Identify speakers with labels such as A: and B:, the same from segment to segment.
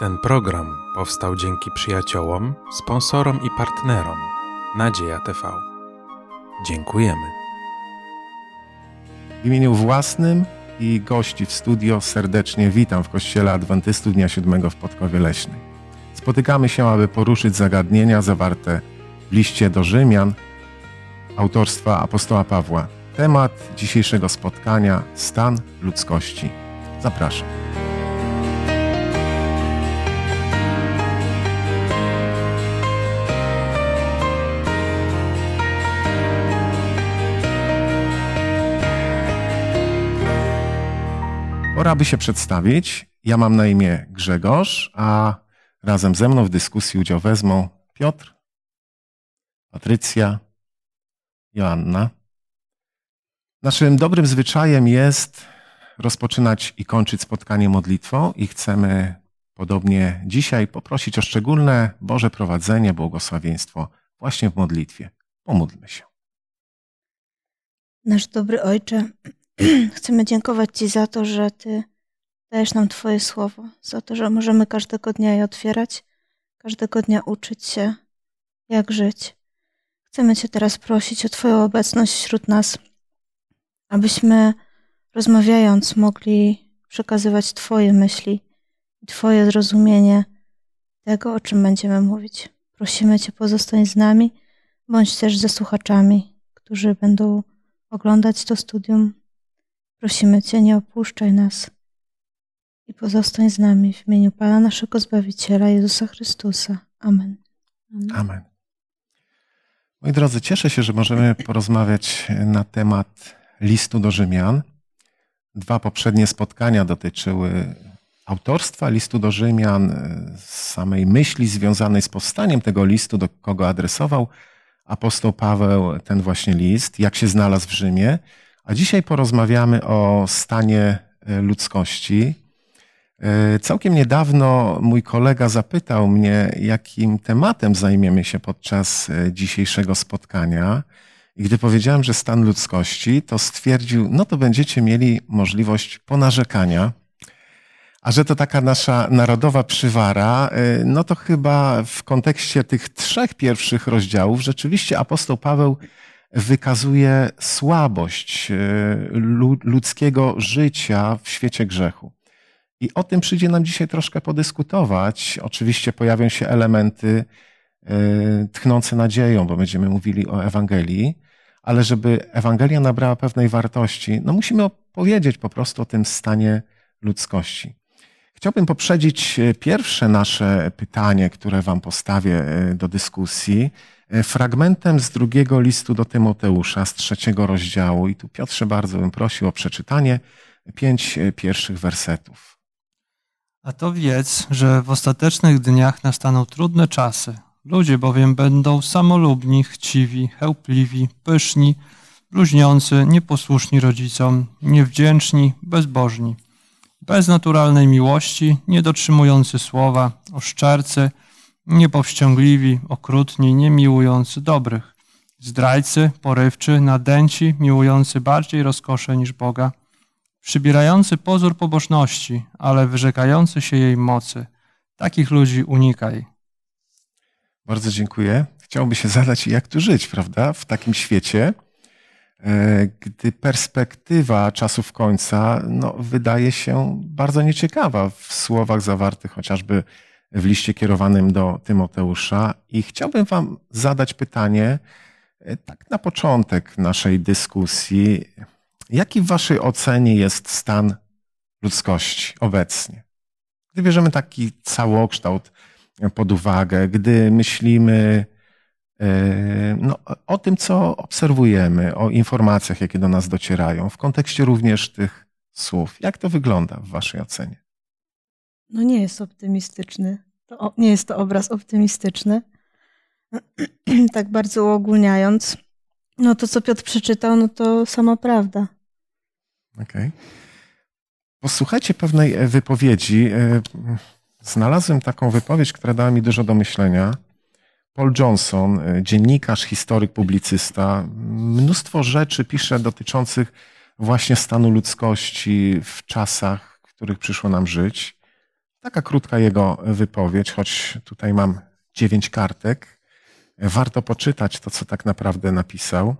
A: Ten program powstał dzięki przyjaciołom, sponsorom i partnerom Nadzieja TV. Dziękujemy.
B: W imieniu własnym i gości w studio serdecznie witam w Kościele Adwentystów Dnia Siódmego w Podkowie Leśnej. Spotykamy się, aby poruszyć zagadnienia zawarte w liście do Rzymian autorstwa apostoła Pawła. Temat dzisiejszego spotkania stan ludzkości. Zapraszam. Pora by się przedstawić. Ja mam na imię Grzegorz, a razem ze mną w dyskusji udział wezmą Piotr, Patrycja, Joanna. Naszym dobrym zwyczajem jest rozpoczynać i kończyć spotkanie modlitwą i chcemy podobnie dzisiaj poprosić o szczególne Boże prowadzenie, błogosławieństwo właśnie w modlitwie. Pomódlmy się.
C: Nasz dobry Ojcze, chcemy dziękować Ci za to, że Ty dajesz nam Twoje słowo, za to, że możemy każdego dnia je otwierać, każdego dnia uczyć się, jak żyć. Chcemy Cię teraz prosić o Twoją obecność wśród nas, abyśmy rozmawiając mogli przekazywać Twoje myśli i Twoje zrozumienie tego, o czym będziemy mówić. Prosimy Cię, pozostań z nami, bądź też ze słuchaczami, którzy będą oglądać to studium. Prosimy Cię, nie opuszczaj nas i pozostań z nami w imieniu Pana naszego Zbawiciela, Jezusa Chrystusa. Amen.
B: Amen. Amen. Moi drodzy, cieszę się, że możemy porozmawiać na temat listu do Rzymian. Dwa poprzednie spotkania dotyczyły autorstwa listu do Rzymian, samej myśli związanej z powstaniem tego listu, do kogo adresował apostoł Paweł ten właśnie list, jak się znalazł w Rzymie. A dzisiaj porozmawiamy o stanie ludzkości. Całkiem niedawno mój kolega zapytał mnie, jakim tematem zajmiemy się podczas dzisiejszego spotkania. I gdy powiedziałem, że stan ludzkości, to stwierdził, no to będziecie mieli możliwość ponarzekania. A że to taka nasza narodowa przywara, no to chyba w kontekście tych trzech pierwszych rozdziałów rzeczywiście apostoł Paweł wykazuje słabość ludzkiego życia w świecie grzechu. I o tym przyjdzie nam dzisiaj troszkę podyskutować. Oczywiście pojawią się elementy tchnące nadzieją, bo będziemy mówili o Ewangelii, ale żeby Ewangelia nabrała pewnej wartości, no musimy opowiedzieć po prostu o tym stanie ludzkości. Chciałbym poprzedzić pierwsze nasze pytanie, które Wam postawię do dyskusji, fragmentem z drugiego listu do Tymoteusza, z trzeciego rozdziału. I tu Piotrze bardzo bym prosił o przeczytanie pięć pierwszych wersetów.
D: A to wiedz, że w ostatecznych dniach nastaną trudne czasy. Ludzie bowiem będą samolubni, chciwi, chełpliwi, pyszni, bluźniący, nieposłuszni rodzicom, niewdzięczni, bezbożni, bez naturalnej miłości, niedotrzymujący słowa, oszczercy, niepowściągliwi, okrutni, niemiłujący dobrych, zdrajcy, porywczy, nadęci, miłujący bardziej rozkosze niż Boga, przybierający pozór pobożności, ale wyrzekający się jej mocy. Takich ludzi unikaj.
B: Bardzo dziękuję. Chciałoby się zadać, jak tu żyć, prawda, w takim świecie, gdy perspektywa czasów końca no, wydaje się bardzo nieciekawa w słowach zawartych chociażby w liście kierowanym do Tymoteusza. I chciałbym Wam zadać pytanie, tak na początek naszej dyskusji. Jaki w Waszej ocenie jest stan ludzkości obecnie? Gdy bierzemy taki całokształt pod uwagę, gdy myślimy no, o tym, co obserwujemy, o informacjach, jakie do nas docierają, w kontekście również tych słów. Jak to wygląda w Waszej ocenie?
C: No nie jest optymistyczny. To nie jest to obraz optymistyczny. tak bardzo uogólniając. No to, co Piotr przeczytał, no to sama prawda.
B: Okej. Okay. Posłuchajcie pewnej wypowiedzi. Znalazłem taką wypowiedź, która dała mi dużo do myślenia. Paul Johnson, dziennikarz, historyk, publicysta, mnóstwo rzeczy pisze dotyczących właśnie stanu ludzkości w czasach, w których przyszło nam żyć. Taka krótka jego wypowiedź, choć tutaj mam dziewięć kartek. Warto poczytać to, co tak naprawdę napisał.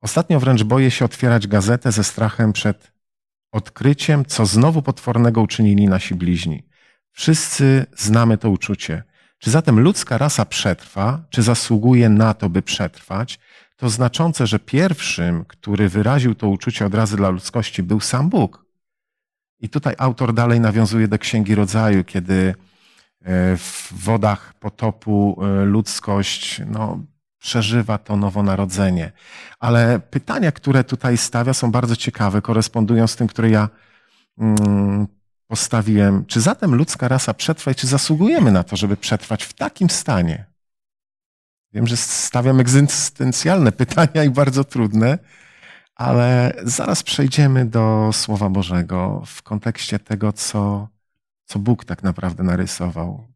B: Ostatnio wręcz boję się otwierać gazetę ze strachem przed odkryciem, co znowu potwornego uczynili nasi bliźni. Wszyscy znamy to uczucie. Czy zatem ludzka rasa przetrwa, czy zasługuje na to, by przetrwać? To znaczące, że pierwszym, który wyraził to uczucie od razu dla ludzkości, był sam Bóg. I tutaj autor dalej nawiązuje do Księgi Rodzaju, kiedy e, w wodach potopu e, ludzkość no, przeżywa to nowonarodzenie. Ale pytania, które tutaj stawia, są bardzo ciekawe, korespondują z tym, które ja mm, postawiłem. Czy zatem ludzka rasa przetrwa i czy zasługujemy na to, żeby przetrwać w takim stanie? Wiem, że stawiam egzystencjalne pytania i bardzo trudne, ale zaraz przejdziemy do Słowa Bożego w kontekście tego, co, co Bóg tak naprawdę narysował.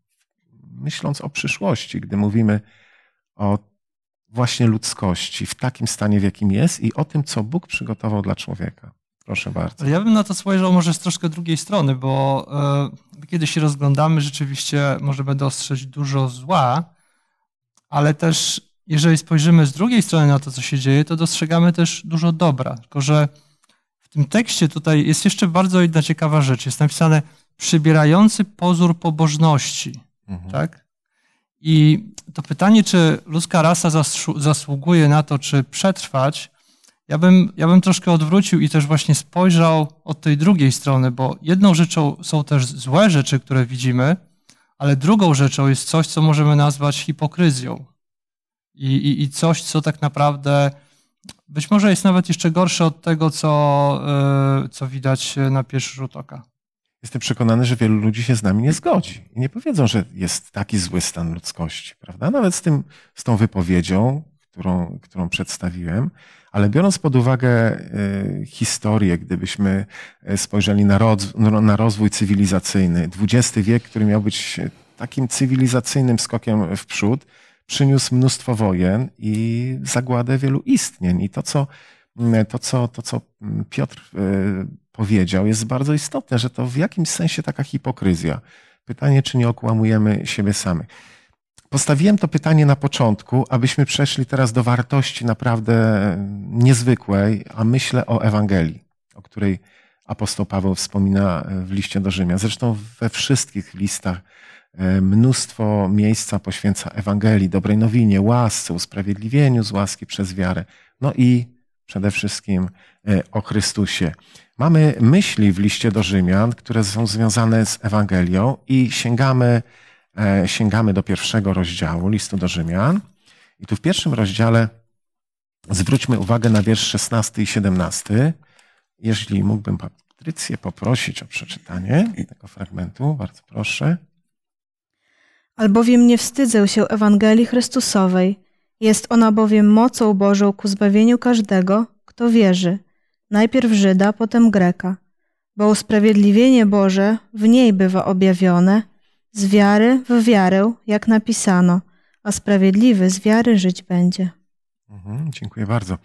B: Myśląc o przyszłości, gdy mówimy o właśnie ludzkości w takim stanie, w jakim jest i o tym, co Bóg przygotował dla człowieka. Proszę bardzo.
D: Ja bym na to spojrzał może z troszkę drugiej strony, bo e, kiedy się rozglądamy, rzeczywiście możemy dostrzec dużo zła, ale też jeżeli spojrzymy z drugiej strony na to, co się dzieje, to dostrzegamy też dużo dobra. Tylko, że w tym tekście tutaj jest jeszcze bardzo jedna ciekawa rzecz. Jest napisane przybierający pozór pobożności. Mhm. Tak? I to pytanie, czy ludzka rasa zasługuje na to, czy przetrwać, ja bym, ja bym troszkę odwrócił i też właśnie spojrzał od tej drugiej strony, bo jedną rzeczą są też złe rzeczy, które widzimy, ale drugą rzeczą jest coś, co możemy nazwać hipokryzją. I, i, i coś, co tak naprawdę być może jest nawet jeszcze gorsze od tego, co, yy, co widać na pierwszy rzut oka.
B: Jestem przekonany, że wielu ludzi się z nami nie zgodzi i nie powiedzą, że jest taki zły stan ludzkości, prawda? Nawet z, tym, z tą wypowiedzią, którą, którą przedstawiłem, ale biorąc pod uwagę y, historię, gdybyśmy y, spojrzeli na, roz, na rozwój cywilizacyjny, XX wiek, który miał być takim cywilizacyjnym skokiem w przód, przyniósł mnóstwo wojen i zagładę wielu istnień. I to, co, to, co, to, co Piotr y, powiedział, jest bardzo istotne, że to w jakimś sensie taka hipokryzja. Pytanie, czy nie okłamujemy siebie samych. Postawiłem to pytanie na początku, abyśmy przeszli teraz do wartości naprawdę niezwykłej, a myślę o Ewangelii, o której apostoł Paweł wspomina w liście do Rzymia. Zresztą we wszystkich listach mnóstwo miejsca poświęca Ewangelii, dobrej nowinie, łasce, usprawiedliwieniu z łaski przez wiarę. No i przede wszystkim e, o Chrystusie. Mamy myśli w liście do Rzymian, które są związane z Ewangelią i sięgamy E, sięgamy do pierwszego rozdziału listu do Rzymian. I tu w pierwszym rozdziale zwróćmy uwagę na wiersz 16 i 17. Jeśli mógłbym Patrycję poprosić o przeczytanie tego fragmentu, bardzo proszę.
C: Albowiem nie wstydzę się Ewangelii Chrystusowej. Jest ona bowiem mocą Bożą ku zbawieniu każdego, kto wierzy. Najpierw Żyda, potem Greka. Bo usprawiedliwienie Boże w niej bywa objawione – z wiary w wiarę, jak napisano, a sprawiedliwy z wiary żyć będzie.
B: Mhm, dziękuję bardzo.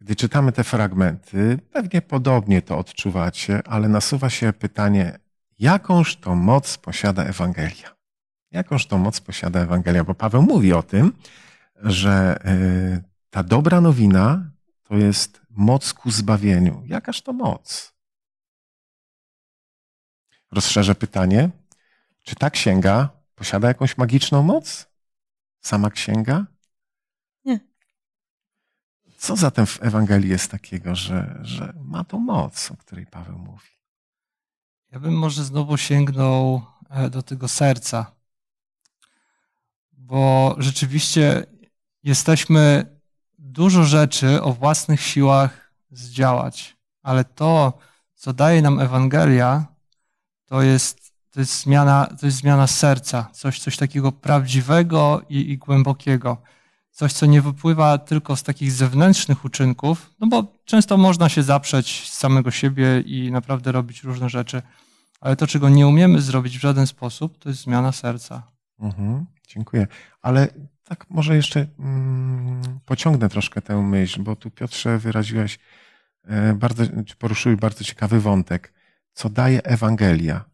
B: Gdy czytamy te fragmenty, pewnie podobnie to odczuwacie, ale nasuwa się pytanie, jakąż to moc posiada Ewangelia? Jakąż to moc posiada Ewangelia? Bo Paweł mówi o tym, że y, ta dobra nowina to jest moc ku zbawieniu. Jakaż to moc? Rozszerzę pytanie. Czy ta księga posiada jakąś magiczną moc? Sama księga?
C: Nie.
B: Co zatem w Ewangelii jest takiego, że, że ma tą moc, o której Paweł mówi?
D: Ja bym może znowu sięgnął e, do tego serca, bo rzeczywiście jesteśmy dużo rzeczy o własnych siłach zdziałać, ale to, co daje nam Ewangelia, to jest to jest zmiana, to jest zmiana serca, coś, coś takiego prawdziwego i, i głębokiego. Coś, co nie wypływa tylko z takich zewnętrznych uczynków, no bo często można się zaprzeć z samego siebie i naprawdę robić różne rzeczy, ale to, czego nie umiemy zrobić w żaden sposób, to jest zmiana serca.
B: Mhm, dziękuję. Ale tak może jeszcze mm, pociągnę troszkę tę myśl, bo tu Piotrze wyraziłeś e, bardzo, poruszyłeś bardzo ciekawy wątek. Co daje Ewangelia?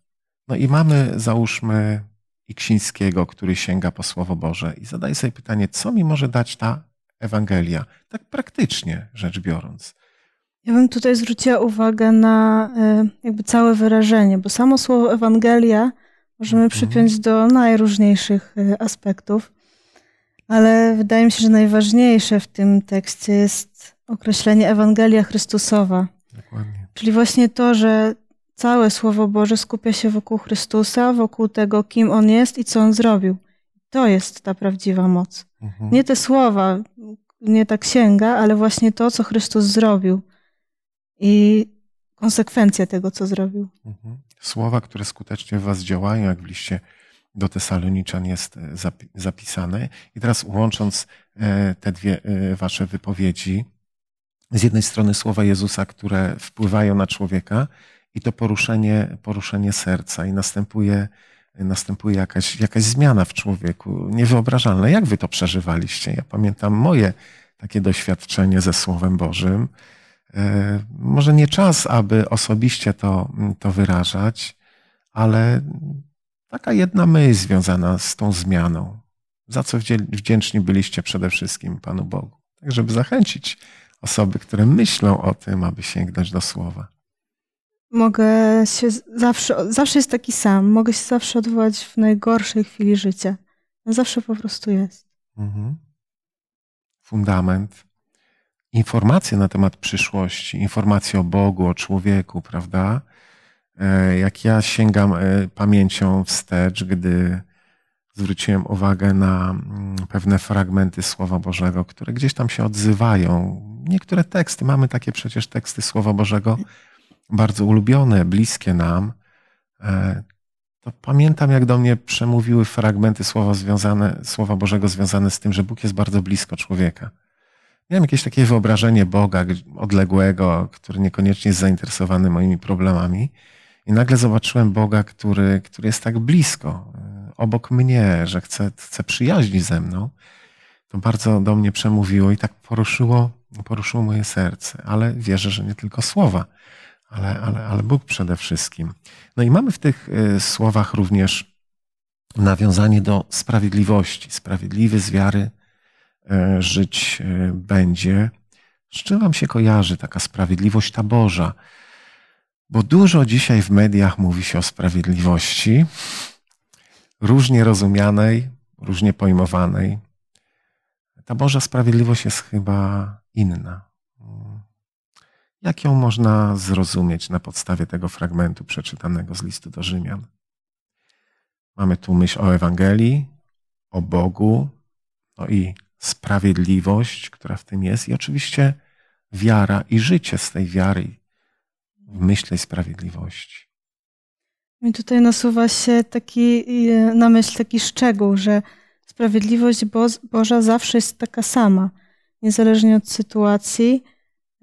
B: No i mamy, załóżmy, Iksińskiego, który sięga po Słowo Boże i zadaje sobie pytanie, co mi może dać ta Ewangelia, tak praktycznie rzecz biorąc.
C: Ja bym tutaj zwróciła uwagę na e, jakby całe wyrażenie, bo samo słowo Ewangelia możemy
B: Mhm.
C: przypiąć do najróżniejszych e, aspektów, ale wydaje mi się, że najważniejsze w tym tekście jest określenie Ewangelia Chrystusowa,
B: Dokładnie.
C: czyli właśnie to, że całe Słowo Boże skupia się wokół Chrystusa, wokół tego, kim On jest i co On zrobił. To jest ta prawdziwa moc.
B: Mhm.
C: Nie te słowa, nie ta księga, ale właśnie to, co Chrystus zrobił i konsekwencje tego, co zrobił.
B: Mhm. Słowa, które skutecznie w Was działają, jak w liście do Tesaloniczan jest e, zapi- zapisane. I teraz łącząc e, te dwie e, Wasze wypowiedzi, z jednej strony słowa Jezusa, które wpływają na człowieka, i to poruszenie, poruszenie serca, i następuje, następuje jakaś, jakaś zmiana w człowieku, niewyobrażalna. Jak Wy to przeżywaliście? Ja pamiętam moje takie doświadczenie ze Słowem Bożym. E, Może nie czas, aby osobiście to, to wyrażać, ale taka jedna myśl związana z tą zmianą. Za co wdzię- wdzięczni byliście przede wszystkim Panu Bogu. Tak, żeby zachęcić osoby, które myślą o tym, aby sięgnąć do słowa.
C: Mogę się zawsze, zawsze jest taki sam, mogę się zawsze odwołać w najgorszej chwili życia. Zawsze po prostu jest.
B: Mhm. Fundament. Informacje na temat przyszłości, informacje o Bogu, o człowieku, prawda? E, Jak ja sięgam e, pamięcią wstecz, gdy zwróciłem uwagę na mm, pewne fragmenty Słowa Bożego, które gdzieś tam się odzywają. Niektóre teksty, mamy takie przecież teksty Słowa Bożego bardzo ulubione, bliskie nam. E, To pamiętam, jak do mnie przemówiły fragmenty Słowa, związane, Słowa Bożego związane z tym, że Bóg jest bardzo blisko człowieka. Miałem jakieś takie wyobrażenie Boga odległego, który niekoniecznie jest zainteresowany moimi problemami. I nagle zobaczyłem Boga, który, który jest tak blisko, e, obok mnie, że chce, chce przyjaźni ze mną. To bardzo do mnie przemówiło i tak poruszyło, poruszyło moje serce. Ale wierzę, że nie tylko słowa, ale, ale, ale Bóg przede wszystkim. No i mamy w tych e, słowach również nawiązanie do sprawiedliwości. Sprawiedliwy z wiary żyć e, będzie. Z czym wam się kojarzy taka sprawiedliwość ta Boża? Bo dużo dzisiaj w mediach mówi się o sprawiedliwości, różnie rozumianej, różnie pojmowanej. Ta Boża sprawiedliwość jest chyba inna. Jak ją można zrozumieć na podstawie tego fragmentu przeczytanego z listu do Rzymian? Mamy tu myśl o Ewangelii, o Bogu, no i sprawiedliwość, która w tym jest, i oczywiście wiara i życie z tej wiary w myśl tej sprawiedliwości.
C: I tutaj nasuwa się taki, e, na myśl taki szczegół, że sprawiedliwość Bo Boża zawsze jest taka sama. Niezależnie od sytuacji,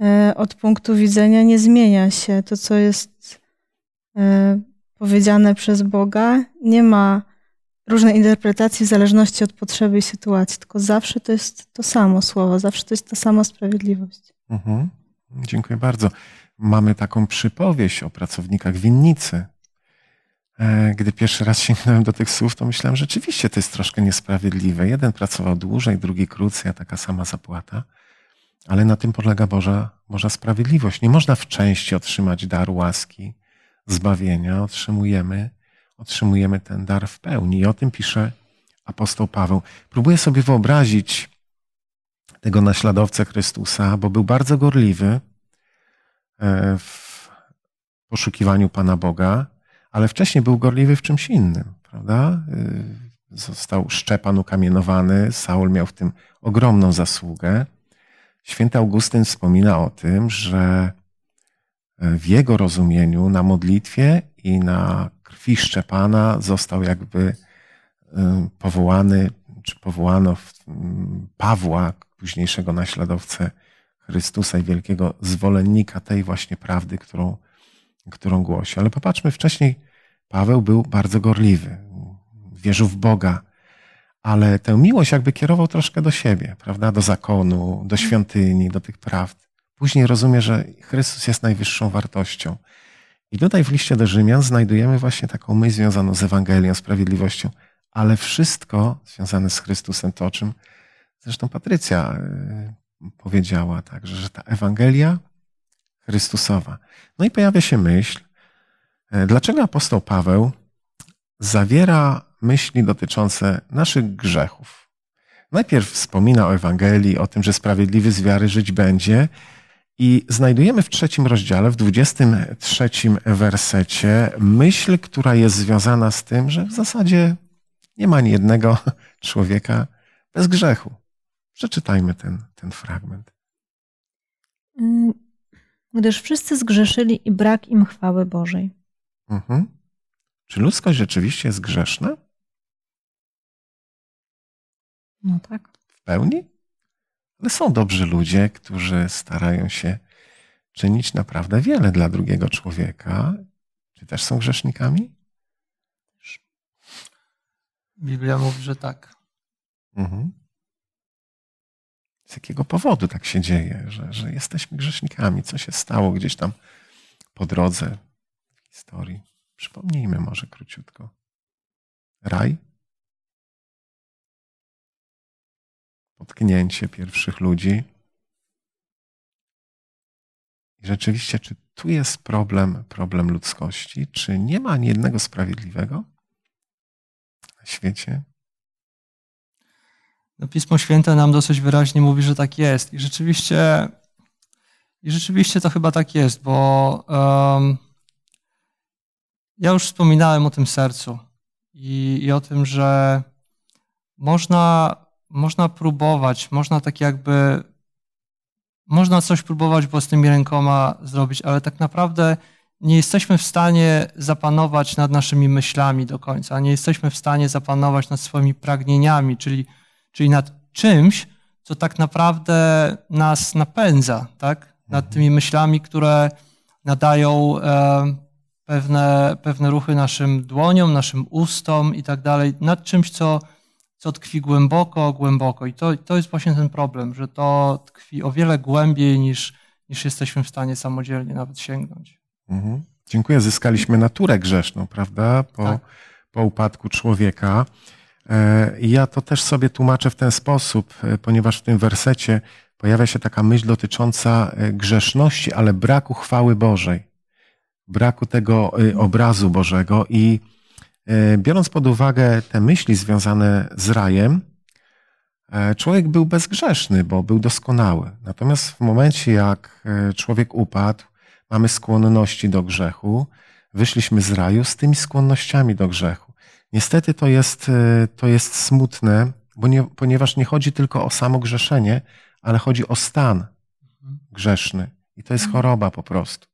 C: e, od punktu widzenia nie zmienia się. To, co jest e, powiedziane przez Boga, nie ma różnej interpretacji w zależności od potrzeby i sytuacji, tylko zawsze to jest to samo słowo, zawsze to jest ta sama sprawiedliwość.
B: Mhm. Dziękuję bardzo. Mamy taką przypowieść o pracownikach winnicy. E, Gdy pierwszy raz sięgnąłem do tych słów, to myślałem, że rzeczywiście to jest troszkę niesprawiedliwe. Jeden pracował dłużej, drugi krócej, a taka sama zapłata. Ale na tym polega Boża, Boża sprawiedliwość. Nie można w części otrzymać daru łaski, zbawienia. Otrzymujemy, otrzymujemy ten dar w pełni. I o tym pisze apostoł Paweł. Próbuję sobie wyobrazić tego naśladowcę Chrystusa, bo był bardzo gorliwy e, w poszukiwaniu Pana Boga, ale wcześniej był gorliwy w czymś innym, prawda? Y, Został Szczepan ukamienowany, Saul miał w tym ogromną zasługę. Święty Augustyn wspomina o tym, że w jego rozumieniu na modlitwie i na krwi Szczepana został jakby y, powołany, czy powołano m, Pawła, późniejszego naśladowcę Chrystusa i wielkiego zwolennika tej właśnie prawdy, którą, którą głosi. Ale popatrzmy, wcześniej Paweł był bardzo gorliwy, wierzył w Boga, ale tę miłość jakby kierował troszkę do siebie, prawda? Do zakonu, do świątyni, do tych prawd. Później rozumie, że Chrystus jest najwyższą wartością. I tutaj w liście do Rzymian znajdujemy właśnie taką myśl związaną z Ewangelią, sprawiedliwością, ale wszystko związane z Chrystusem, to o czym zresztą Patrycja y, powiedziała, także, że ta Ewangelia Chrystusowa. No i pojawia się myśl, y, dlaczego apostoł Paweł zawiera myśli dotyczące naszych grzechów. Najpierw wspomina o Ewangelii, o tym, że sprawiedliwy z wiary żyć będzie, i znajdujemy w trzecim rozdziale, w dwudziestym trzecim wersecie, myśl, która jest związana z tym, że w zasadzie nie ma ani jednego człowieka bez grzechu. Przeczytajmy ten, ten fragment.
E: Mm, gdyż wszyscy zgrzeszyli i brak im chwały Bożej.
B: Mhm. Czy ludzkość rzeczywiście jest grzeszna?
E: No tak.
B: W pełni? Ale są dobrzy ludzie, którzy starają się czynić naprawdę wiele dla drugiego człowieka. Czy też są grzesznikami?
D: Biblia mówi, że tak.
B: Mhm. Z jakiego powodu tak się dzieje, że, że jesteśmy grzesznikami? Co się stało gdzieś tam po drodze w historii? Przypomnijmy może króciutko. Raj? Potknięcie pierwszych ludzi. I rzeczywiście, czy tu jest problem, problem ludzkości? Czy nie ma ani jednego sprawiedliwego na świecie?
D: No, Pismo Święte nam dosyć wyraźnie mówi, że tak jest. I rzeczywiście, i rzeczywiście to chyba tak jest, bo um, ja już wspominałem o tym sercu i, i o tym, że można można próbować, można tak jakby, można coś próbować własnymi rękoma zrobić, ale tak naprawdę nie jesteśmy w stanie zapanować nad naszymi myślami do końca, nie jesteśmy w stanie zapanować nad swoimi pragnieniami, czyli, czyli nad czymś, co tak naprawdę nas napędza, tak? Nad mhm. tymi myślami, które nadają e, pewne, pewne ruchy naszym dłoniom, naszym ustom i tak dalej, nad czymś, co co tkwi głęboko, głęboko. I to, to jest właśnie ten problem, że to tkwi o wiele głębiej niż, niż jesteśmy w stanie samodzielnie nawet sięgnąć.
B: Mhm. Dziękuję. Zyskaliśmy naturę grzeszną, prawda? Po, tak. po upadku człowieka. E, ja to też sobie tłumaczę w ten sposób, e, ponieważ w tym wersecie pojawia się taka myśl dotycząca e, grzeszności, ale braku chwały Bożej, braku tego obrazu Bożego i biorąc pod uwagę te myśli związane z rajem, e, człowiek był bezgrzeszny, bo był doskonały. Natomiast w momencie, jak e, człowiek upadł, mamy skłonności do grzechu, wyszliśmy z raju z tymi skłonnościami do grzechu. Niestety to jest, to jest smutne, bo nie, ponieważ nie chodzi tylko o samo grzeszenie, ale chodzi o stan grzeszny. I to jest mhm. choroba po prostu.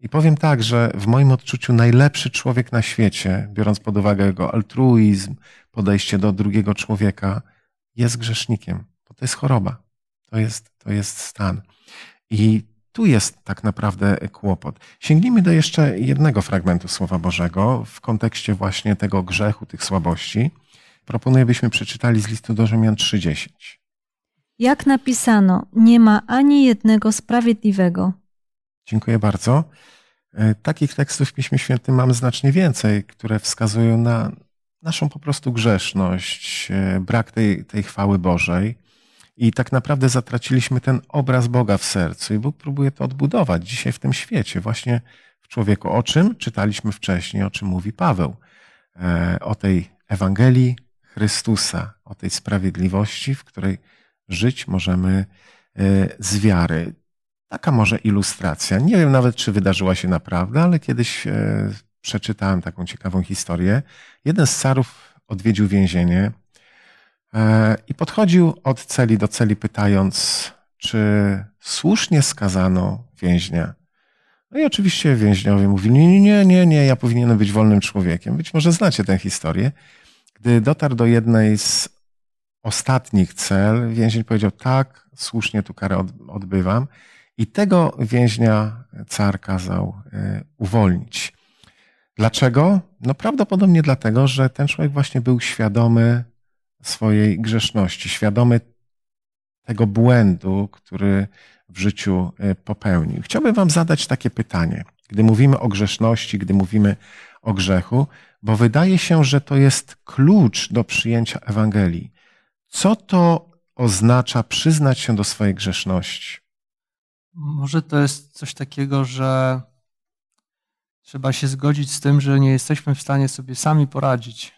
B: I powiem tak, że w moim odczuciu najlepszy człowiek na świecie, biorąc pod uwagę jego altruizm, podejście do drugiego człowieka, jest grzesznikiem. Bo to jest choroba. To jest, to jest stan. I tu jest tak naprawdę kłopot. Sięgnijmy do jeszcze jednego fragmentu Słowa Bożego w kontekście właśnie tego grzechu, tych słabości. Proponuję, byśmy przeczytali z listu do Rzymian 3:10.
E: Jak napisano, nie ma ani jednego sprawiedliwego.
B: Dziękuję bardzo. E, takich tekstów w Piśmie Świętym mamy znacznie więcej, które wskazują na naszą po prostu grzeszność, e, brak tej, tej chwały Bożej. I tak naprawdę zatraciliśmy ten obraz Boga w sercu. I Bóg próbuje to odbudować dzisiaj w tym świecie, właśnie w człowieku. O czym czytaliśmy wcześniej, o czym mówi Paweł. E, o tej Ewangelii Chrystusa, o tej sprawiedliwości, w której żyć możemy z wiary. Taka może ilustracja. Nie wiem nawet, czy wydarzyła się naprawdę, ale kiedyś e, przeczytałem taką ciekawą historię. Jeden z carów odwiedził więzienie e, i podchodził od celi do celi, pytając, czy słusznie skazano więźnia. No i oczywiście więźniowie mówili, nie, nie, nie, nie, ja powinienem być wolnym człowiekiem. Być może znacie tę historię. Gdy dotarł do jednej z ostatnich cel, więzień powiedział, tak, słusznie tu karę odbywam. I tego więźnia car kazał e, uwolnić. Dlaczego? No prawdopodobnie dlatego, że ten człowiek właśnie był świadomy swojej grzeszności, świadomy tego błędu, który w życiu e, popełnił. Chciałbym Wam zadać takie pytanie, gdy mówimy o grzeszności, gdy mówimy o grzechu, bo wydaje się, że to jest klucz do przyjęcia Ewangelii. Co to oznacza przyznać się do swojej grzeszności?
D: Może to jest coś takiego, że trzeba się zgodzić z tym, że nie jesteśmy w stanie sobie sami poradzić.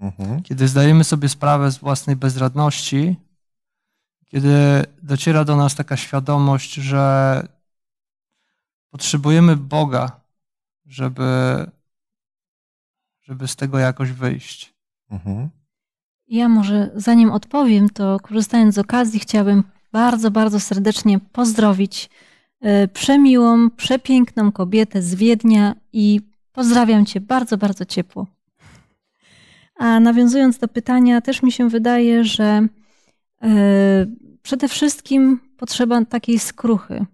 B: Mhm.
D: Kiedy zdajemy sobie sprawę z własnej bezradności, kiedy dociera do nas taka świadomość, że potrzebujemy Boga, żeby, żeby z tego jakoś wyjść.
B: Mhm.
E: Ja może zanim odpowiem, to korzystając z okazji, chciałabym bardzo, bardzo serdecznie pozdrowić e, przemiłą, przepiękną kobietę z Wiednia i pozdrawiam Cię bardzo, bardzo ciepło. A nawiązując do pytania, też mi się wydaje, że e, przede wszystkim potrzeba takiej skruchy,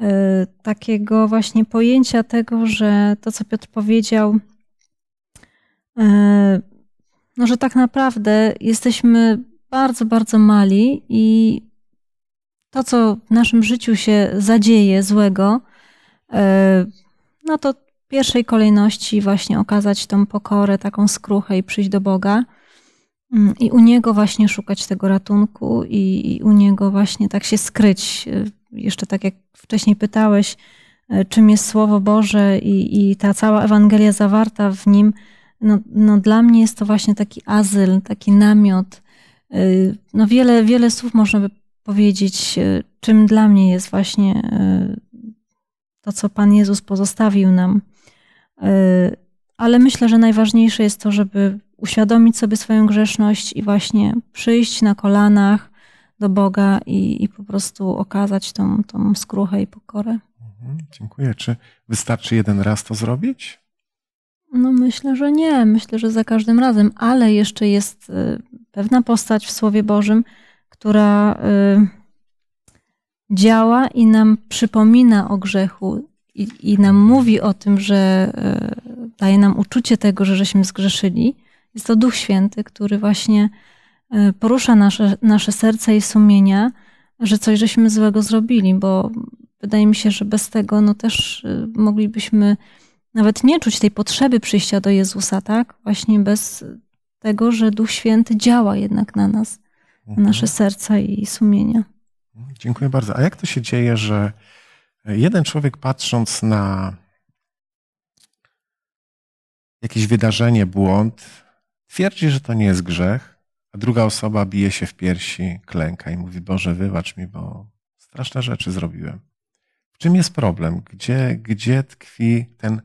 E: e, takiego właśnie pojęcia tego, że to, co Piotr powiedział, no, że tak naprawdę jesteśmy bardzo, bardzo mali i to, co w naszym życiu się zadzieje złego, e, no to w pierwszej kolejności właśnie okazać tą pokorę, taką skruchę i przyjść do Boga mm, i u Niego właśnie szukać tego ratunku i, i u Niego właśnie tak się skryć. E, jeszcze tak jak wcześniej pytałeś, e, czym jest Słowo Boże i, i ta cała Ewangelia zawarta w nim, no, no dla mnie jest to właśnie taki azyl, taki namiot. No wiele, wiele słów można by powiedzieć, e, czym dla mnie jest właśnie e, to, co Pan Jezus pozostawił nam. E, ale myślę, że najważniejsze jest to, żeby uświadomić sobie swoją grzeszność i właśnie przyjść na kolanach do Boga i, i po prostu okazać tą, tą skruchę i pokorę.
B: Mhm, dziękuję. Czy wystarczy jeden raz to zrobić?
E: No myślę, że nie. Myślę, że za każdym razem, ale jeszcze jest pewna postać w Słowie Bożym, która y, działa i nam przypomina o grzechu i, i nam mówi o tym, że y, daje nam uczucie tego, że żeśmy zgrzeszyli. Jest to Duch Święty, który właśnie y, porusza nasze, nasze serce i sumienia, że coś żeśmy złego zrobili, bo wydaje mi się, że bez tego no też moglibyśmy nawet nie czuć tej potrzeby przyjścia do Jezusa, tak? Właśnie bez tego, że Duch Święty działa jednak na nas mhm. nasze serca i sumienia.
B: Dziękuję bardzo. A jak to się dzieje, że jeden człowiek patrząc na jakieś wydarzenie, błąd, twierdzi, że to nie jest grzech, a druga osoba bije się w piersi, klęka i mówi: Boże, wybacz mi, bo straszne rzeczy zrobiłem. W czym jest problem? Gdzie, gdzie tkwi ten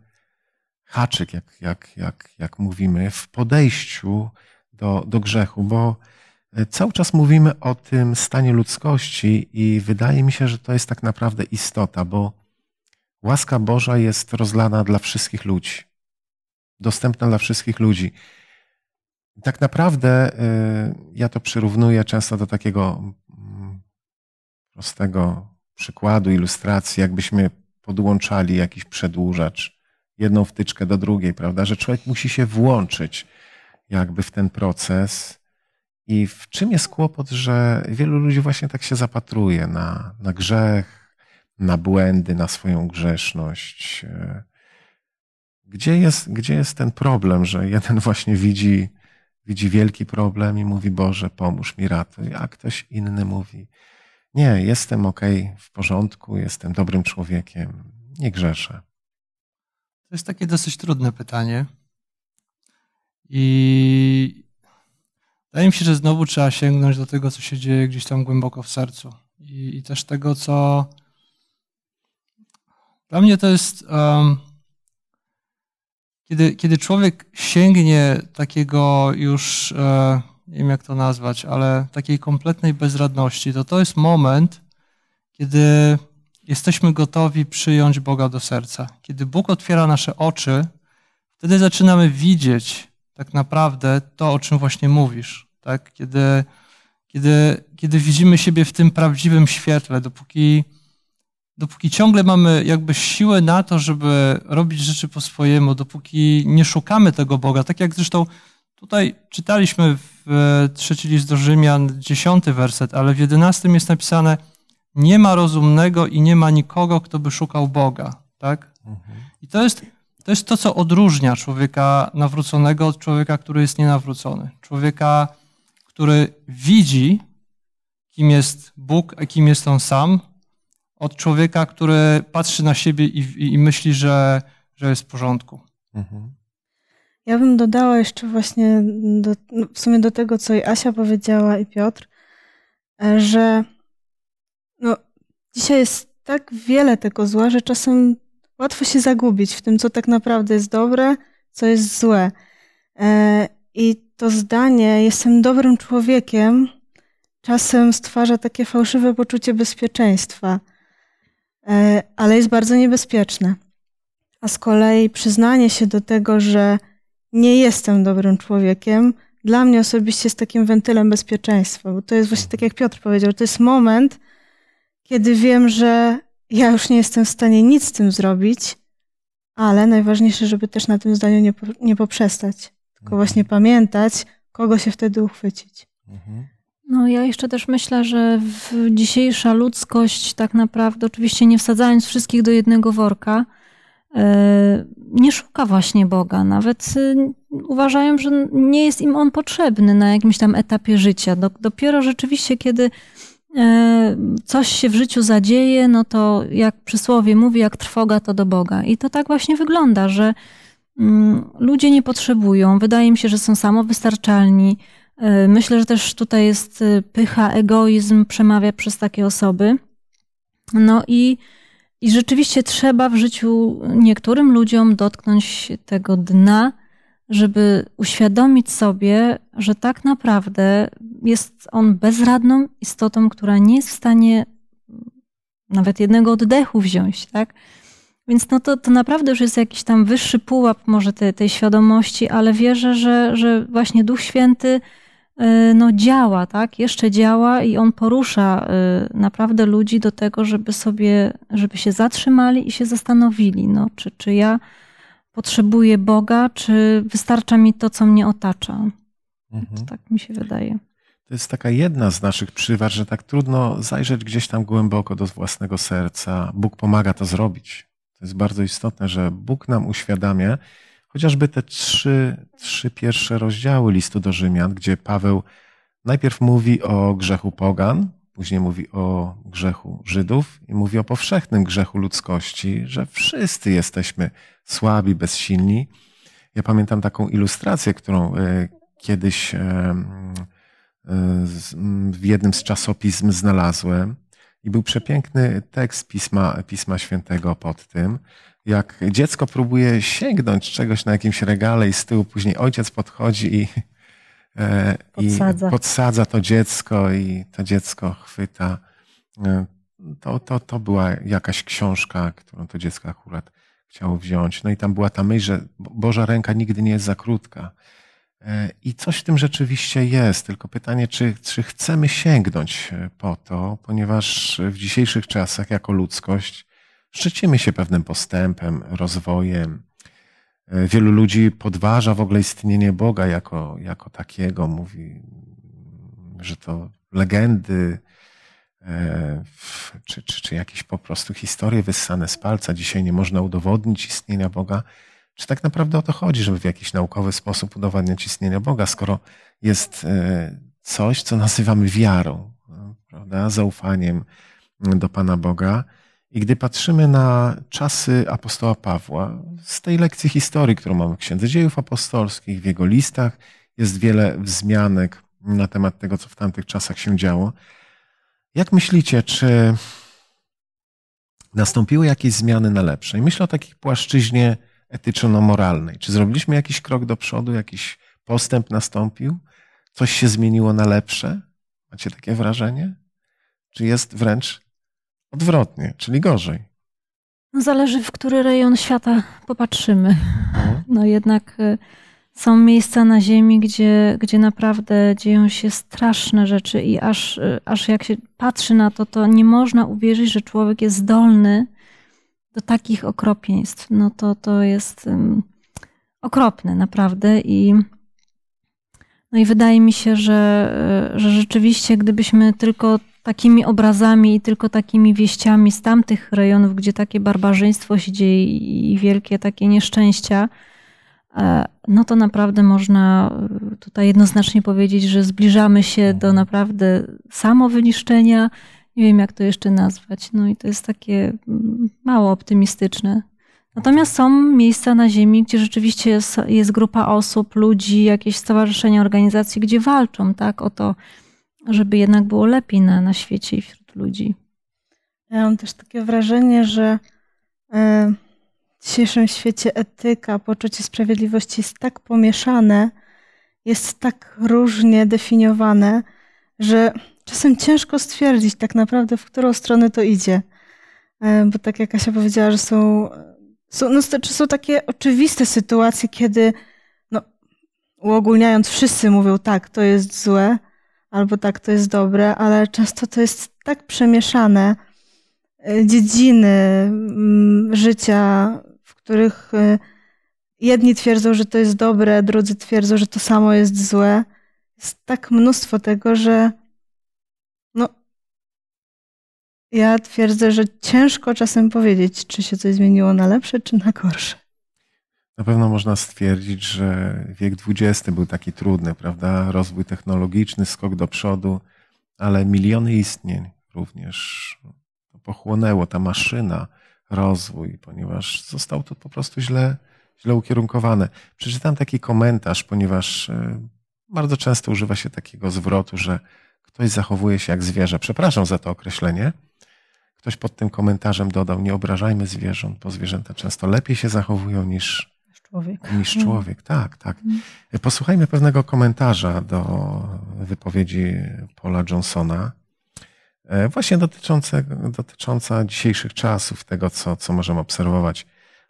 B: haczyk, jak, jak, jak, jak mówimy, w podejściu do, do grzechu? Bo Cały czas mówimy o tym stanie ludzkości i wydaje mi się, że to jest tak naprawdę istota, bo łaska Boża jest rozlana dla wszystkich ludzi, dostępna dla wszystkich ludzi. Tak naprawdę y, ja to przyrównuję często do takiego mm, prostego przykładu, ilustracji, jakbyśmy podłączali jakiś przedłużacz, jedną wtyczkę do drugiej, prawda? Że człowiek musi się włączyć jakby w ten proces i w czym jest kłopot, że wielu ludzi właśnie tak się zapatruje na, na grzech, na błędy, na swoją grzeszność. Gdzie jest, gdzie jest ten problem, że jeden właśnie widzi, widzi wielki problem i mówi: Boże, pomóż mi, ratuj, a ktoś inny mówi: Nie, jestem ok, w porządku, jestem dobrym człowiekiem, nie grzeszę.
D: To jest takie dosyć trudne pytanie. I Wydaje mi się, że znowu trzeba sięgnąć do tego, co się dzieje gdzieś tam głęboko w sercu. I, i też tego, co. Dla mnie to jest. Um, kiedy, kiedy człowiek sięgnie takiego już, e, nie wiem jak to nazwać, ale takiej kompletnej bezradności, to to jest moment, kiedy jesteśmy gotowi przyjąć Boga do serca. Kiedy Bóg otwiera nasze oczy, wtedy zaczynamy widzieć tak naprawdę to, o czym właśnie mówisz tak? Kiedy, kiedy, kiedy widzimy siebie w tym prawdziwym świetle, dopóki, dopóki ciągle mamy jakby siłę na to, żeby robić rzeczy po swojemu, dopóki nie szukamy tego Boga, tak jak zresztą Tutaj czytaliśmy w e, trzeci list do Rzymian, dziesiąty werset, ale w jedenastym jest napisane nie ma rozumnego i nie ma nikogo, kto by szukał Boga. Tak? I to jest, to jest to, co odróżnia człowieka nawróconego od człowieka, który jest nienawrócony. Człowieka, który widzi, kim jest Bóg, a kim jest on sam, od człowieka, który patrzy na siebie i, i, i myśli, że, że jest w porządku.
B: Mhm.
C: Ja bym dodała jeszcze właśnie do, no, w sumie do tego, co i Asia powiedziała, i Piotr, e, że no, dzisiaj jest tak wiele tego zła, że czasem łatwo się zagubić w tym, co tak naprawdę jest dobre, co jest złe. E, I to zdanie, jestem dobrym człowiekiem, czasem stwarza takie fałszywe poczucie bezpieczeństwa, e, ale jest bardzo niebezpieczne. A z kolei przyznanie się do tego, że nie jestem dobrym człowiekiem, dla mnie osobiście jest takim wentylem bezpieczeństwa, bo to jest właśnie tak, jak Piotr powiedział, to jest moment, kiedy wiem, że ja już nie jestem w stanie nic z tym zrobić, ale najważniejsze, żeby też na tym zdaniu nie, nie poprzestać, tylko właśnie pamiętać, kogo się wtedy uchwycić.
B: Mhm.
E: No ja jeszcze też myślę, że w dzisiejsza ludzkość tak naprawdę, oczywiście nie wsadzając wszystkich do jednego worka, e, nie szuka właśnie Boga. Nawet e, uważają, że nie jest im On potrzebny na jakimś tam etapie życia. Dopiero rzeczywiście, kiedy e, coś się w życiu zadzieje, no to jak przysłowie mówi, jak trwoga, to do Boga. I to tak właśnie wygląda, że ludzie nie potrzebują, wydaje mi się, że są samowystarczalni, E, myślę, że też tutaj jest e, pycha, egoizm przemawia przez takie osoby. No i, i rzeczywiście trzeba w życiu niektórym ludziom dotknąć tego dna, żeby uświadomić sobie, że tak naprawdę jest on bezradną istotą, która nie jest w stanie nawet jednego oddechu wziąć, tak? Więc no to, to naprawdę już jest jakiś tam wyższy pułap może tej, tej świadomości, ale wierzę, że, że właśnie Duch Święty Y, no działa, tak? Jeszcze działa i on porusza y, naprawdę ludzi do tego, żeby sobie, żeby się zatrzymali i się zastanowili, no, czy, czy ja potrzebuję Boga, czy wystarcza mi to, co mnie otacza. Mhm. tak mi się wydaje.
B: To jest taka jedna z naszych przywar, że tak trudno zajrzeć gdzieś tam głęboko do własnego serca. Bóg pomaga to zrobić. To jest bardzo istotne, że Bóg nam uświadamia, Chociażby te trzy, trzy pierwsze rozdziały listu do Rzymian, gdzie Paweł najpierw mówi o grzechu pogan, później mówi o grzechu Żydów i mówi o powszechnym grzechu ludzkości, że wszyscy jesteśmy słabi, bezsilni. Ja pamiętam taką ilustrację, którą e, kiedyś e, w jednym z czasopism znalazłem. I był przepiękny tekst Pisma, Pisma Świętego pod tym, jak dziecko próbuje sięgnąć czegoś na jakimś regale i z tyłu później ojciec podchodzi i,
E: e, podsadza.
B: i podsadza to dziecko i to dziecko chwyta. E, to, to, to była jakaś książka, którą to dziecko akurat chciało wziąć. No i tam była ta myśl, że Boża ręka nigdy nie jest za krótka. E, I coś w tym rzeczywiście jest, tylko pytanie, czy, czy chcemy sięgnąć po to, ponieważ w dzisiejszych czasach, jako ludzkość, szczycimy się pewnym postępem, rozwojem. E, wielu ludzi podważa w ogóle istnienie Boga jako, jako takiego. Mówi, że to legendy, e, czy, czy, czy jakieś po prostu historie wyssane z palca. Dzisiaj nie można udowodnić istnienia Boga. Czy tak naprawdę o to chodzi, żeby w jakiś naukowy sposób udowadniać istnienie Boga, skoro jest e, coś, co nazywamy wiarą, prawda? zaufaniem do Pana Boga. I gdy patrzymy na czasy apostoła Pawła, z tej lekcji historii, którą mamy w Księdze Dziejów Apostolskich, w jego listach, jest wiele wzmianek na temat tego, co w tamtych czasach się działo. Jak myślicie, czy nastąpiły jakieś zmiany na lepsze? I myślę o takiej płaszczyźnie etyczno-moralnej. Czy zrobiliśmy jakiś krok do przodu, jakiś postęp nastąpił? Coś się zmieniło na lepsze? Macie takie wrażenie? Czy jest wręcz odwrotnie, czyli gorzej.
E: No zależy, w który rejon świata popatrzymy. Mhm. No jednak y, są miejsca na Ziemi, gdzie, gdzie naprawdę dzieją się straszne rzeczy, i aż, y, aż jak się patrzy na to, to nie można uwierzyć, że człowiek jest zdolny do takich okropieństw. No to, to jest okropne, naprawdę. I No i wydaje mi się, że, że rzeczywiście, gdybyśmy tylko takimi obrazami i tylko takimi wieściami z tamtych rejonów, gdzie takie barbarzyństwo się dzieje i wielkie takie nieszczęścia, e, no to naprawdę można tutaj jednoznacznie powiedzieć, że zbliżamy się do naprawdę samowyniszczenia. Nie wiem, jak to jeszcze nazwać. No i to jest takie mm, mało optymistyczne. Natomiast są miejsca na Ziemi, gdzie rzeczywiście jest, jest grupa osób, ludzi, jakieś stowarzyszenia, organizacje, gdzie walczą tak, o to, żeby jednak było lepiej na, na świecie i wśród ludzi.
C: Ja mam też takie wrażenie, że e, w dzisiejszym świecie etyka, poczucie sprawiedliwości jest tak pomieszane, jest tak różnie definiowane, że czasem ciężko stwierdzić tak naprawdę, w którą stronę to idzie. E, bo tak jak Kasia powiedziała, że są, są, no, są takie oczywiste sytuacje, kiedy no, uogólniając, wszyscy mówią tak, to jest złe, albo tak, to jest dobre, ale często to jest tak przemieszane e, dziedziny mm, życia, w których e, jedni twierdzą, że to jest dobre, drudzy twierdzą, że to samo jest złe. Jest tak mnóstwo tego, że no, ja twierdzę, że ciężko czasem powiedzieć, czy się coś zmieniło na lepsze, czy na gorsze.
B: Na pewno można stwierdzić, że wiek XX był taki trudny, prawda? Rozwój technologiczny, skok do przodu, ale miliony istnień również pochłonęło, ta maszyna, rozwój, ponieważ został to po prostu źle, źle ukierunkowane. Przeczytam taki komentarz, ponieważ e, bardzo często używa się takiego zwrotu, że ktoś zachowuje się jak zwierzę. Przepraszam za to określenie. Ktoś pod tym komentarzem dodał: Nie obrażajmy zwierząt, bo zwierzęta często lepiej się zachowują niż,
C: człowiek.
B: Niż człowiek, tak, tak. Posłuchajmy pewnego komentarza do wypowiedzi Paula Johnsona, e, właśnie dotyczące, dotycząca dzisiejszych czasów, tego, co, co możemy obserwować.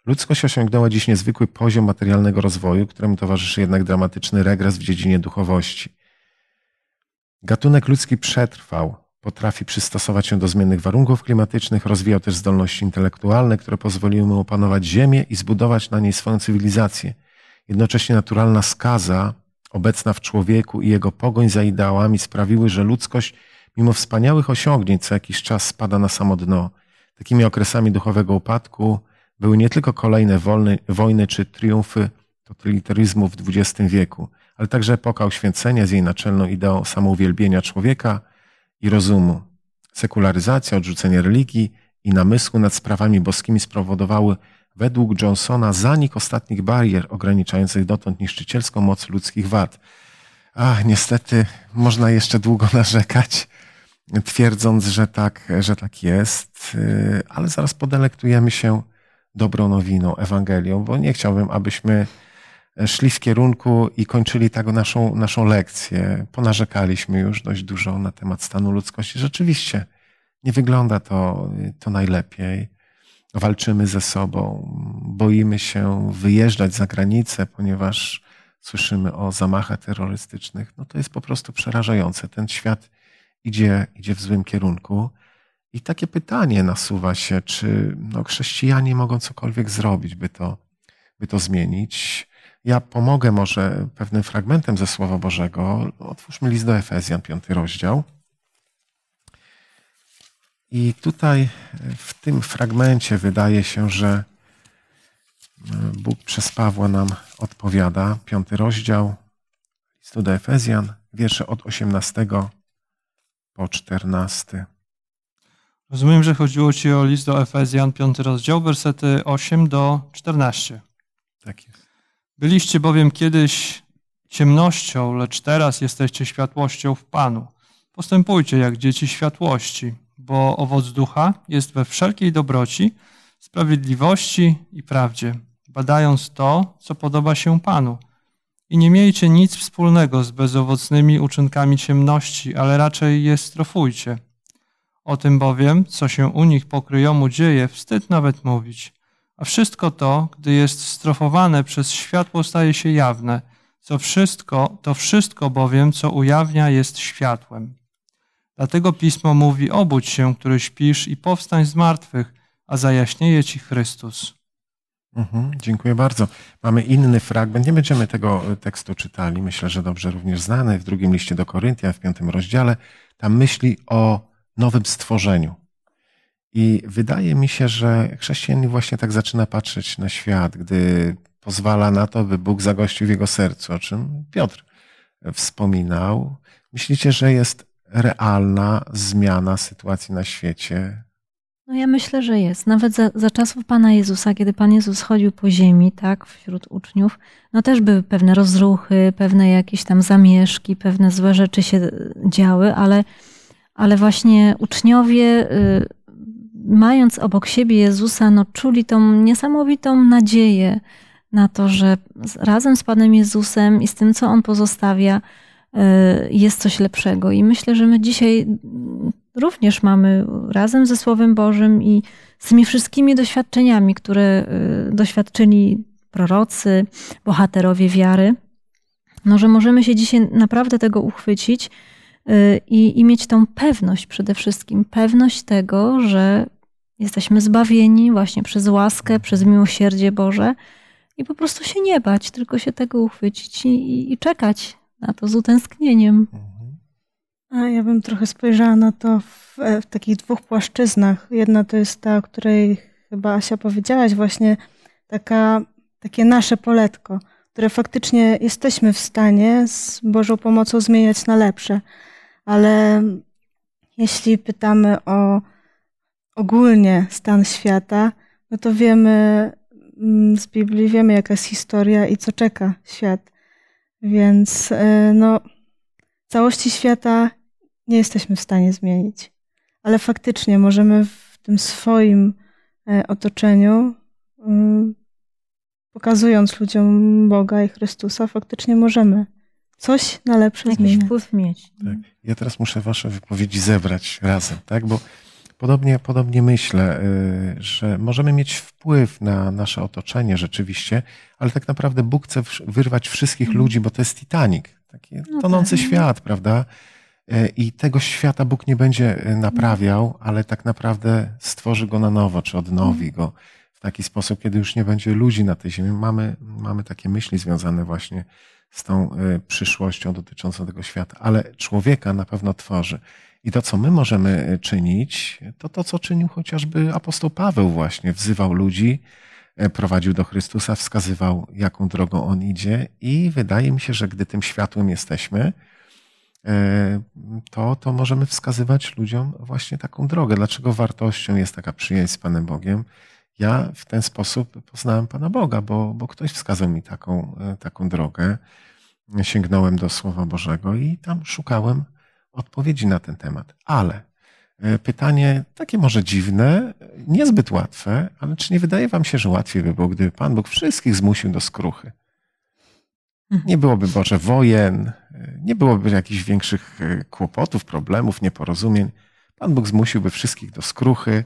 B: Ludzkość osiągnęła dziś niezwykły poziom materialnego rozwoju, któremu towarzyszy jednak dramatyczny regres w dziedzinie duchowości. Gatunek ludzki przetrwał, potrafi przystosować się do zmiennych warunków klimatycznych, rozwijał też zdolności intelektualne, które pozwoliły mu opanować Ziemię i zbudować na niej swoją cywilizację. Jednocześnie naturalna skaza obecna w człowieku i jego pogoń za ideałami sprawiły, że ludzkość, mimo wspaniałych osiągnięć, co jakiś czas spada na samo dno. Takimi okresami duchowego upadku były nie tylko kolejne wojny czy triumfy totalitaryzmu w XX wieku, ale także epoka uświęcenia z jej naczelną ideą samouwielbienia człowieka i rozumu. Sekularyzacja, odrzucenie religii i namysłu nad sprawami boskimi spowodowały według Johnsona zanik ostatnich barier ograniczających dotąd niszczycielską moc ludzkich wad. Ach, niestety można jeszcze długo narzekać, twierdząc, że tak, że tak jest, y, ale zaraz podelektujemy się dobrą nowiną, Ewangelią, bo nie chciałbym, abyśmy szli w kierunku i kończyli tak naszą, naszą lekcję. Ponarzekaliśmy już dość dużo na temat stanu ludzkości. Rzeczywiście nie wygląda to, to najlepiej. Walczymy ze sobą, boimy się wyjeżdżać za granicę, ponieważ słyszymy o zamachach terrorystycznych. No to jest po prostu przerażające. Ten świat idzie, idzie w złym kierunku. I takie pytanie nasuwa się, czy no, chrześcijanie mogą cokolwiek zrobić, by to, by to zmienić. Ja pomogę może pewnym fragmentem ze Słowa Bożego. Otwórzmy list do Efezjan, piąty rozdział. I tutaj w tym fragmencie wydaje się, że Bóg przez Pawła nam odpowiada. Piąty rozdział listu do Efezjan, wiersze od 18 po 14.
D: Rozumiem, że chodziło Ci o list do Efezjan, piąty rozdział, wersety 8 do 14.
B: Tak jest.
D: Byliście bowiem kiedyś ciemnością, lecz teraz jesteście światłością w Panu. Postępujcie jak dzieci światłości, bo owoc ducha jest we wszelkiej dobroci, sprawiedliwości i prawdzie, badając to, co podoba się Panu. I nie miejcie nic wspólnego z bezowocnymi uczynkami ciemności, ale raczej je strofujcie. O tym bowiem, co się u nich pokryjomu dzieje, wstyd nawet mówić. A wszystko to, gdy jest strofowane przez światło, staje się jawne. Co wszystko, to wszystko bowiem, co ujawnia, jest światłem. Dlatego pismo mówi: Obudź się, który śpisz, i powstań z martwych, a zajaśnieje ci Chrystus.
B: Mhm, dziękuję bardzo. Mamy inny fragment. Nie będziemy tego tekstu czytali. Myślę, że dobrze również znany w drugim liście do Koryntian, w piątym rozdziale. Tam myśli o nowym stworzeniu. I wydaje mi się, że chrześcijanin właśnie tak zaczyna patrzeć na świat, gdy pozwala na to, by Bóg zagościł w jego sercu, o czym Piotr wspominał. Myślicie, że jest realna zmiana sytuacji na świecie?
E: No ja myślę, że jest. Nawet za, za czasów Pana Jezusa, kiedy Pan Jezus chodził po ziemi, tak, wśród uczniów, no też były pewne rozruchy, pewne jakieś tam zamieszki, pewne złe rzeczy się działy, ale, ale właśnie uczniowie, y, mając obok siebie Jezusa, no czuli tą niesamowitą nadzieję na to, że razem z Panem Jezusem i z tym, co On pozostawia, y, jest coś lepszego. I myślę, że my dzisiaj również mamy razem ze Słowem Bożym i z tymi wszystkimi doświadczeniami, które y, doświadczyli prorocy, bohaterowie wiary, no, że możemy się dzisiaj naprawdę tego uchwycić i, i mieć tą pewność przede wszystkim, pewność tego, że jesteśmy zbawieni właśnie przez łaskę, przez miłosierdzie Boże i po prostu się nie bać, tylko się tego uchwycić i, i czekać na to z utęsknieniem.
B: Mhm.
C: A ja bym trochę spojrzała na to w, w, takich dwóch płaszczyznach. Jedna to jest ta, o której chyba Asia powiedziałaś, właśnie taka, takie nasze poletko, które faktycznie jesteśmy w stanie z Bożą pomocą zmieniać na lepsze. Ale jeśli pytamy o ogólnie stan świata, no to wiemy mm, z Biblii, wiemy jaka jest historia i co czeka świat. Więc e, no, całości świata nie jesteśmy w stanie zmienić. Ale faktycznie możemy w tym swoim e, otoczeniu, mm, pokazując ludziom Boga i Chrystusa, faktycznie możemy coś na lepsze
E: Jakiś wpływ mieć.
B: Tak. Ja teraz muszę wasze wypowiedzi zebrać razem, tak? Bo podobnie, podobnie myślę, y, że możemy mieć wpływ na nasze otoczenie rzeczywiście, ale tak naprawdę Bóg chce wyrwać wszystkich ludzi, bo to jest Titanic, taki
E: No
B: tonący
E: tak.
B: świat, prawda? Y, I tego świata Bóg nie będzie y, naprawiał, ale tak naprawdę stworzy go na nowo, czy odnowi go w taki sposób, kiedy już nie będzie ludzi na tej ziemi. Mamy, mamy takie myśli związane właśnie z tą y, przyszłością dotyczącą tego świata, ale człowieka na pewno tworzy. I to, co my możemy y, czynić, to to, co czynił chociażby apostoł Paweł właśnie. Wzywał ludzi, y, prowadził do Chrystusa, wskazywał, jaką drogą on idzie i wydaje mi się, że gdy tym światłem jesteśmy, to, to możemy wskazywać ludziom właśnie taką drogę. Dlaczego wartością jest taka przyjaźń z Panem Bogiem? Ja w ten sposób poznałem Pana Boga, bo, bo ktoś wskazał mi taką, e, taką drogę. Sięgnąłem do Słowa Bożego i tam szukałem odpowiedzi na ten temat. Ale e, pytanie takie może dziwne, niezbyt łatwe, ale czy nie wydaje Wam się, że łatwiej by było, gdyby Pan Bóg wszystkich zmusił do skruchy? Nie byłoby Boże wojen, e, nie byłoby jakichś większych kłopotów, problemów, nieporozumień. Pan Bóg zmusiłby wszystkich do skruchy,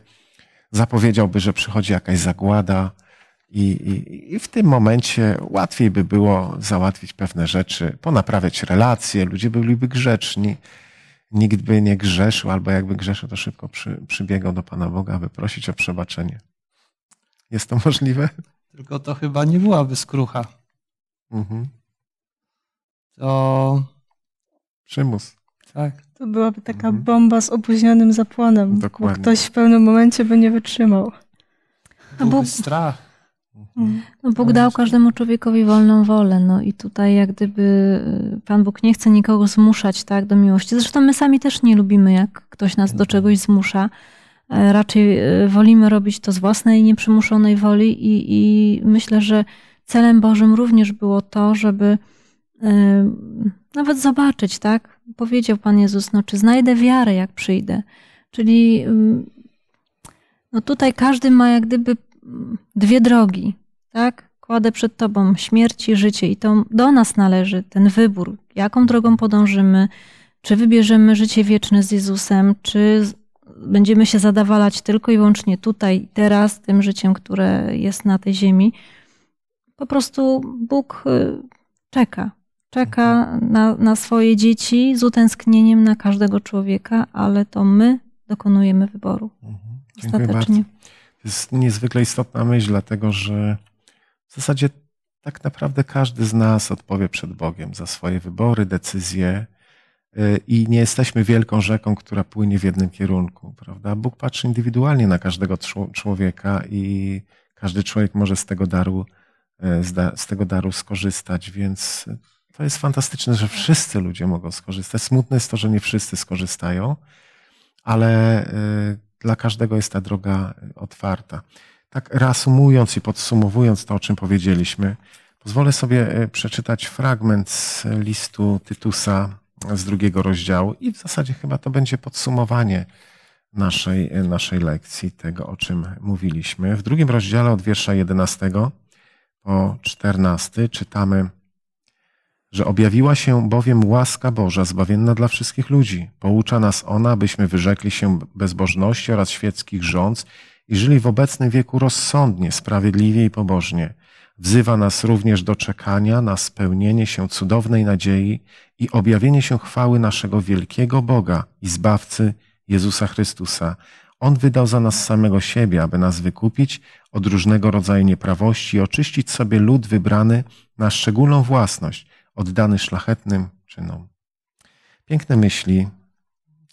B: zapowiedziałby, że przychodzi jakaś zagłada i, i, i w tym momencie łatwiej by było załatwić pewne rzeczy, ponaprawiać relacje, ludzie byliby grzeczni, nikt by nie grzeszył, albo jakby grzeszył, to szybko przy, przybiegał do Pana Boga, aby prosić o przebaczenie. Jest to możliwe?
D: Tylko to chyba nie byłaby skrucha.
B: Mhm.
D: To
B: Przymus.
D: tak.
C: To byłaby taka
B: Mhm.
C: bomba z opóźnionym zapłonem,
B: Dokładnie.
C: bo ktoś w pewnym momencie by nie wytrzymał.
E: A Bóg-
D: Byłby strach.
E: No Bóg dał każdemu człowiekowi wolną wolę, no i tutaj jak gdyby y, Pan Bóg nie chce nikogo zmuszać tak, do miłości. Zresztą my sami też nie lubimy, jak ktoś nas do czegoś zmusza. E, Raczej y, wolimy robić to z własnej nieprzymuszonej woli i, i myślę, że celem Bożym również było to, żeby nawet zobaczyć, tak? Powiedział Pan Jezus, no czy znajdę wiarę, jak przyjdę. Czyli no tutaj każdy ma jak gdyby dwie drogi, tak? Kładę przed Tobą śmierć i życie i to do nas należy ten wybór, jaką drogą podążymy, czy wybierzemy życie wieczne z Jezusem, czy będziemy się zadawalać tylko i wyłącznie tutaj, teraz, tym życiem, które jest na tej ziemi. Po prostu Bóg y, czeka. Czeka na, na swoje dzieci z utęsknieniem na każdego człowieka, ale to my dokonujemy wyboru
B: Mhm. Dziękuję bardzo.
E: ostatecznie.
B: To jest niezwykle istotna myśl, dlatego że w zasadzie tak naprawdę każdy z nas odpowie przed Bogiem za swoje wybory, decyzje y, i nie jesteśmy wielką rzeką, która płynie w jednym kierunku, prawda? Bóg patrzy indywidualnie na każdego człowieka i każdy człowiek może z tego daru, y, z tego daru skorzystać, więc to jest fantastyczne, że wszyscy ludzie mogą skorzystać. Smutne jest to, że nie wszyscy skorzystają, ale y, dla każdego jest ta droga otwarta. Tak reasumując i podsumowując to, o czym powiedzieliśmy, pozwolę sobie y, przeczytać fragment z listu Tytusa z drugiego rozdziału i w zasadzie chyba to będzie podsumowanie naszej, naszej lekcji, tego o czym mówiliśmy. W drugim rozdziale od wiersza 11 po 14 czytamy że objawiła się bowiem łaska Boża zbawienna dla wszystkich ludzi. Poucza nas ona, byśmy wyrzekli się bezbożności oraz świeckich rządz i żyli w obecnym wieku rozsądnie, sprawiedliwie i pobożnie. Wzywa nas również do czekania na spełnienie się cudownej nadziei i objawienie się chwały naszego wielkiego Boga i Zbawcy Jezusa Chrystusa. On wydał za nas samego siebie, aby nas wykupić od różnego rodzaju nieprawości i oczyścić sobie lud wybrany na szczególną własność, oddany szlachetnym czynom. Piękne myśli.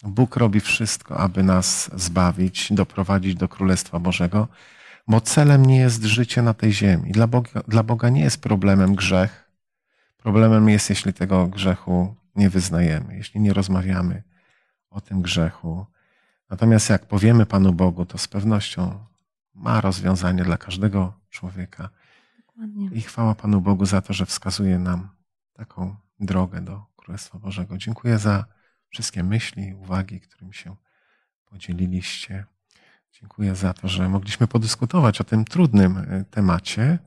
B: Bóg robi wszystko, aby nas zbawić, doprowadzić do Królestwa Bożego, bo celem nie jest życie na tej ziemi. Dla Boga, dla Boga nie jest problemem grzech. Problemem jest, jeśli tego grzechu nie wyznajemy, jeśli nie rozmawiamy o tym grzechu. Natomiast jak powiemy Panu Bogu, to z pewnością ma rozwiązanie dla każdego człowieka. Dokładnie. I chwała Panu Bogu za to, że wskazuje nam taką drogę do Królestwa Bożego. Dziękuję za wszystkie myśli, uwagi, którymi się podzieliliście. Dziękuję za to, że mogliśmy podyskutować o tym trudnym e, temacie.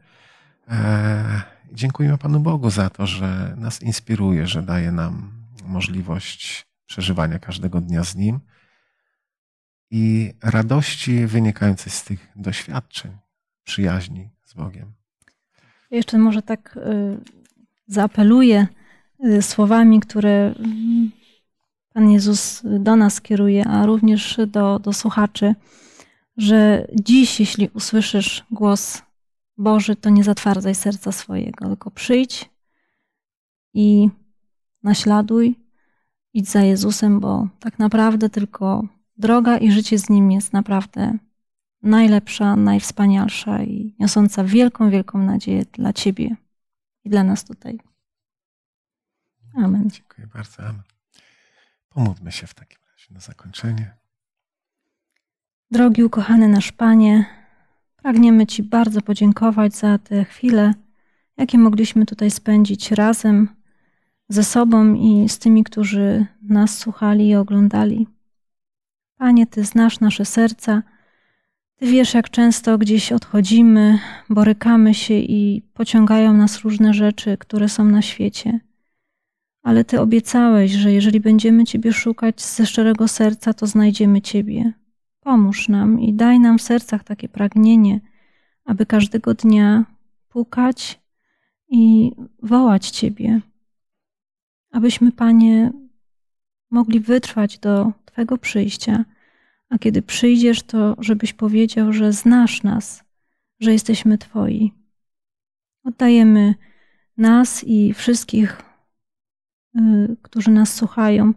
B: E, dziękujemy Panu Bogu za to, że nas inspiruje, że daje nam możliwość przeżywania każdego dnia z Nim i radości wynikającej z tych doświadczeń, przyjaźni z Bogiem.
E: Jeszcze może tak y, zaapeluję y, słowami, które mm, Pan Jezus do nas kieruje, a również do, do słuchaczy, że dziś, jeśli usłyszysz głos Boży, to nie zatwardzaj serca swojego, tylko przyjdź i naśladuj, idź za Jezusem, bo tak naprawdę tylko droga i życie z Nim jest naprawdę najlepsza, najwspanialsza i niosąca wielką, wielką nadzieję dla Ciebie i dla nas tutaj. Amen.
B: Dziękuję bardzo. Amen. Pomódlmy się w takim razie na zakończenie.
E: Drogi ukochany nasz Panie, pragniemy Ci bardzo podziękować za te chwile, jakie mogliśmy tutaj spędzić razem ze sobą i z tymi, którzy nas słuchali i oglądali. Panie, Ty znasz nasze serca ty wiesz, jak często gdzieś odchodzimy, borykamy się i pociągają nas różne rzeczy, które są na świecie. Ale Ty obiecałeś, że jeżeli będziemy Ciebie szukać ze szczerego serca, to znajdziemy Ciebie. Pomóż nam i daj nam w sercach takie pragnienie, aby każdego dnia pukać i wołać Ciebie. Abyśmy, Panie, mogli wytrwać do Twego przyjścia a kiedy przyjdziesz, to żebyś powiedział, że znasz nas, że jesteśmy Twoi. Oddajemy nas i wszystkich, y, którzy nas słuchają,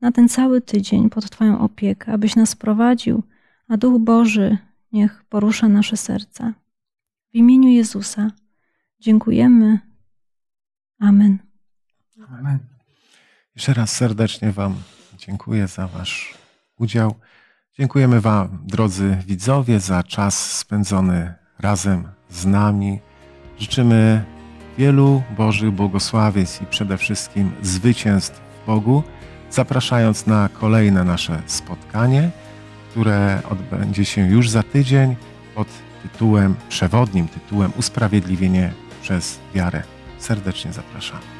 E: na ten cały tydzień pod Twoją opiekę, abyś nas prowadził, a Duch Boży niech porusza nasze serca. W imieniu Jezusa dziękujemy. Amen.
B: Amen. Jeszcze raz serdecznie Wam dziękuję za Wasz udział. Dziękujemy Wam, drodzy widzowie, za czas spędzony razem z nami. Życzymy wielu Bożych błogosławień i przede wszystkim zwycięstw w Bogu, zapraszając na kolejne nasze spotkanie, które odbędzie się już za tydzień pod tytułem, przewodnim tytułem Usprawiedliwienie przez wiarę. Serdecznie zapraszamy.